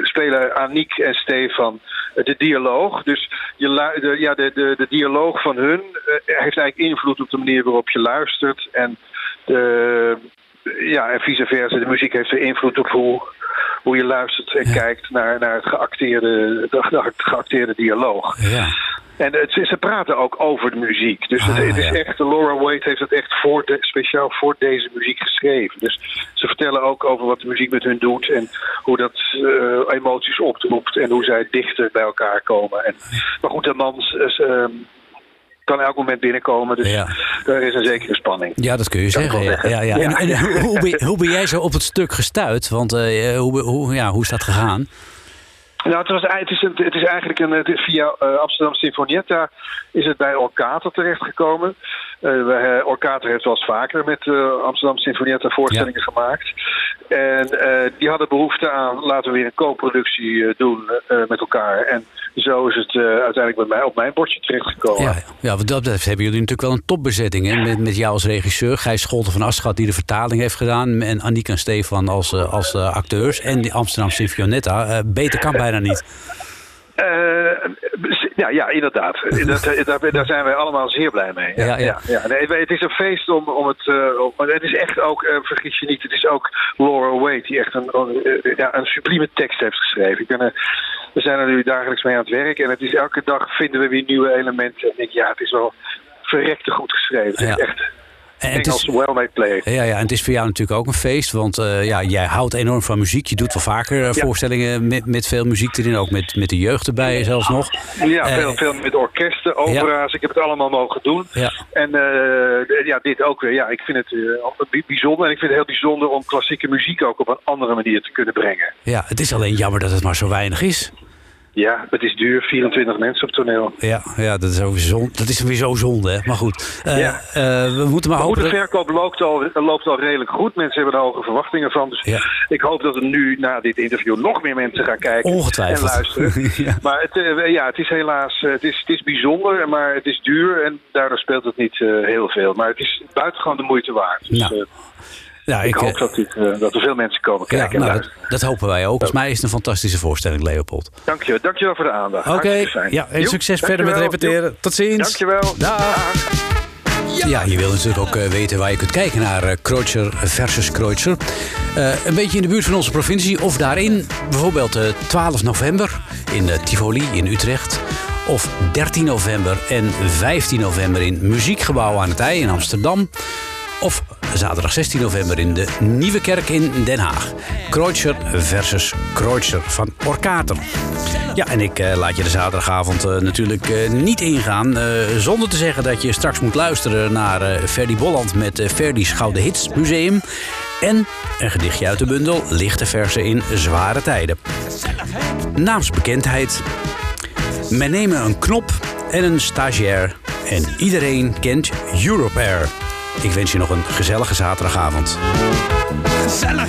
Speaker 13: spelen Aniek en Stefan de dialoog. Dus je de, ja, de, de, de dialoog van hun heeft eigenlijk invloed op de manier waarop je luistert. En de, ja, en vice versa. De muziek heeft er invloed op hoe, hoe je luistert en kijkt naar, naar het geacteerde, de geacteerde dialoog.
Speaker 2: Ja.
Speaker 13: En het, ze praten ook over de muziek. Dus het, het is echt, Laura Waite heeft het echt voor de, speciaal voor deze muziek geschreven. Dus ze vertellen ook over wat de muziek met hun doet en hoe dat eh, emoties oproept en hoe zij dichter bij elkaar komen. En, maar goed, de man eh, ehm, kan elk moment binnenkomen, dus daar is een zekere spanning.
Speaker 2: Ja, dat kun je zeggen. Ja,
Speaker 13: zeggen.
Speaker 2: ja, ja. En, hoe, ben, hoe ben jij zo op het stuk gestuurd? Want eh, hoe, hoe, ja, hoe is dat gegaan?
Speaker 13: Nou, het, was, het, is een, het is eigenlijk een, het is via eh, Amsterdam Sinfonietta is het bij Orkater terechtgekomen. Eh, Orkater heeft wel eens vaker met eh, Amsterdam Sinfonietta voorstellingen gemaakt. En die hadden behoefte aan, laten we weer een co-productie doen met elkaar. En zo is het uiteindelijk bij mij op mijn bordje terechtgekomen.
Speaker 2: Ja, ja, wat dat betreft hebben jullie natuurlijk wel een topbezetting. Hè? Met, met jou als regisseur, Gijs Scholten van Aschat die de vertaling heeft gedaan. En Aniek en Stefan als, als acteurs. En die Amsterdam Sinfonietta. Beter kan bijna niet.
Speaker 13: Eh, ja, ja, inderdaad. Dat, eh, daar, daar zijn wij allemaal zeer blij mee.
Speaker 2: Ja, ja.
Speaker 13: ja. Nee, het is een feest om, om het. eh, om- maar het is echt ook, vergis je niet, het is ook Laura Wade die echt een, ja, een sublieme tekst heeft geschreven. Ik ben, we zijn er nu dagelijks mee aan het werk en het is elke dag vinden we weer nieuwe elementen. En ik denk, ja, het is wel verrekte goed geschreven.
Speaker 2: Ja.
Speaker 13: echt Engels
Speaker 2: is-
Speaker 13: well-made play.
Speaker 2: Ja, ja, en het is voor jou natuurlijk ook een feest. Want eh, ja, jij houdt enorm van muziek. Je doet wel vaker eh, voorstellingen met, met veel muziek erin. Ook met, met de jeugd erbij zelfs nog.
Speaker 13: Ja,
Speaker 2: Eh,
Speaker 13: veel, veel met orkesten, opera's. Ik heb het allemaal mogen doen.
Speaker 2: Ja.
Speaker 13: En ja, dit ook weer. Ja, ik vind het bi- bijzonder. En ik vind het heel bijzonder om klassieke muziek ook op een andere manier te kunnen brengen.
Speaker 2: Ja, het is alleen jammer dat het maar zo weinig is.
Speaker 13: Ja, het is duur. 24 mensen op toneel.
Speaker 2: Ja, ja dat, is zon, dat is zo zonde, hè. Maar goed, eh,
Speaker 13: Ja.
Speaker 2: eh, we moeten maar
Speaker 13: goed,
Speaker 2: hopen...
Speaker 13: de verkoop loopt al, loopt al redelijk goed. Mensen hebben er hoge verwachtingen van. Dus ik hoop dat er nu na dit interview nog meer mensen gaan kijken
Speaker 2: Ongetwijfeld.
Speaker 13: en luisteren.
Speaker 2: Ja.
Speaker 13: Maar het, eh, ja, het is helaas het is, het is bijzonder, maar het is duur. En daardoor speelt het niet heel veel. Maar het is buitengewoon de moeite waard. Dus,
Speaker 2: Nou, Ja,
Speaker 13: ik,
Speaker 2: ik,
Speaker 13: hoop
Speaker 2: eh,
Speaker 13: dat, dit, eh, dat er veel mensen komen
Speaker 2: ja,
Speaker 13: kijken en
Speaker 2: nou, dat, dat hopen wij ook. Volgens mij is het een fantastische voorstelling, Leopold.
Speaker 13: Dank je, dankjewel voor de aandacht.
Speaker 2: Oké, ja, en
Speaker 13: Joep,
Speaker 2: succes verder met repeteren.
Speaker 13: Joep.
Speaker 2: Tot ziens.
Speaker 13: Dankjewel.
Speaker 2: Dag. Ja, je wil natuurlijk ook eh, weten waar je kunt kijken naar Kreutzer versus Kreutzer. Een beetje in de buurt van onze provincie of daarin. Bijvoorbeeld eh, 12 november in Tivoli in Utrecht. Of 13 november en 15 november in Muziekgebouw aan het IJ in Amsterdam. Of zaterdag 16 november in de Nieuwe Kerk in Den Haag. Kreutzer versus Kreutzer van Orkater. Ja, en ik eh, laat je de zaterdagavond eh, natuurlijk eh, niet ingaan. zonder te zeggen dat je straks moet luisteren naar Ferdy Bolland met Ferdy's Gouden Hits Museum. En een gedichtje uit de bundel Lichte Versen in Zware Tijden. Naamsbekendheid. Men nemen een knop en een stagiair. En iedereen kent Europe. Ik wens je nog een gezellige zaterdagavond.
Speaker 6: Gezellig,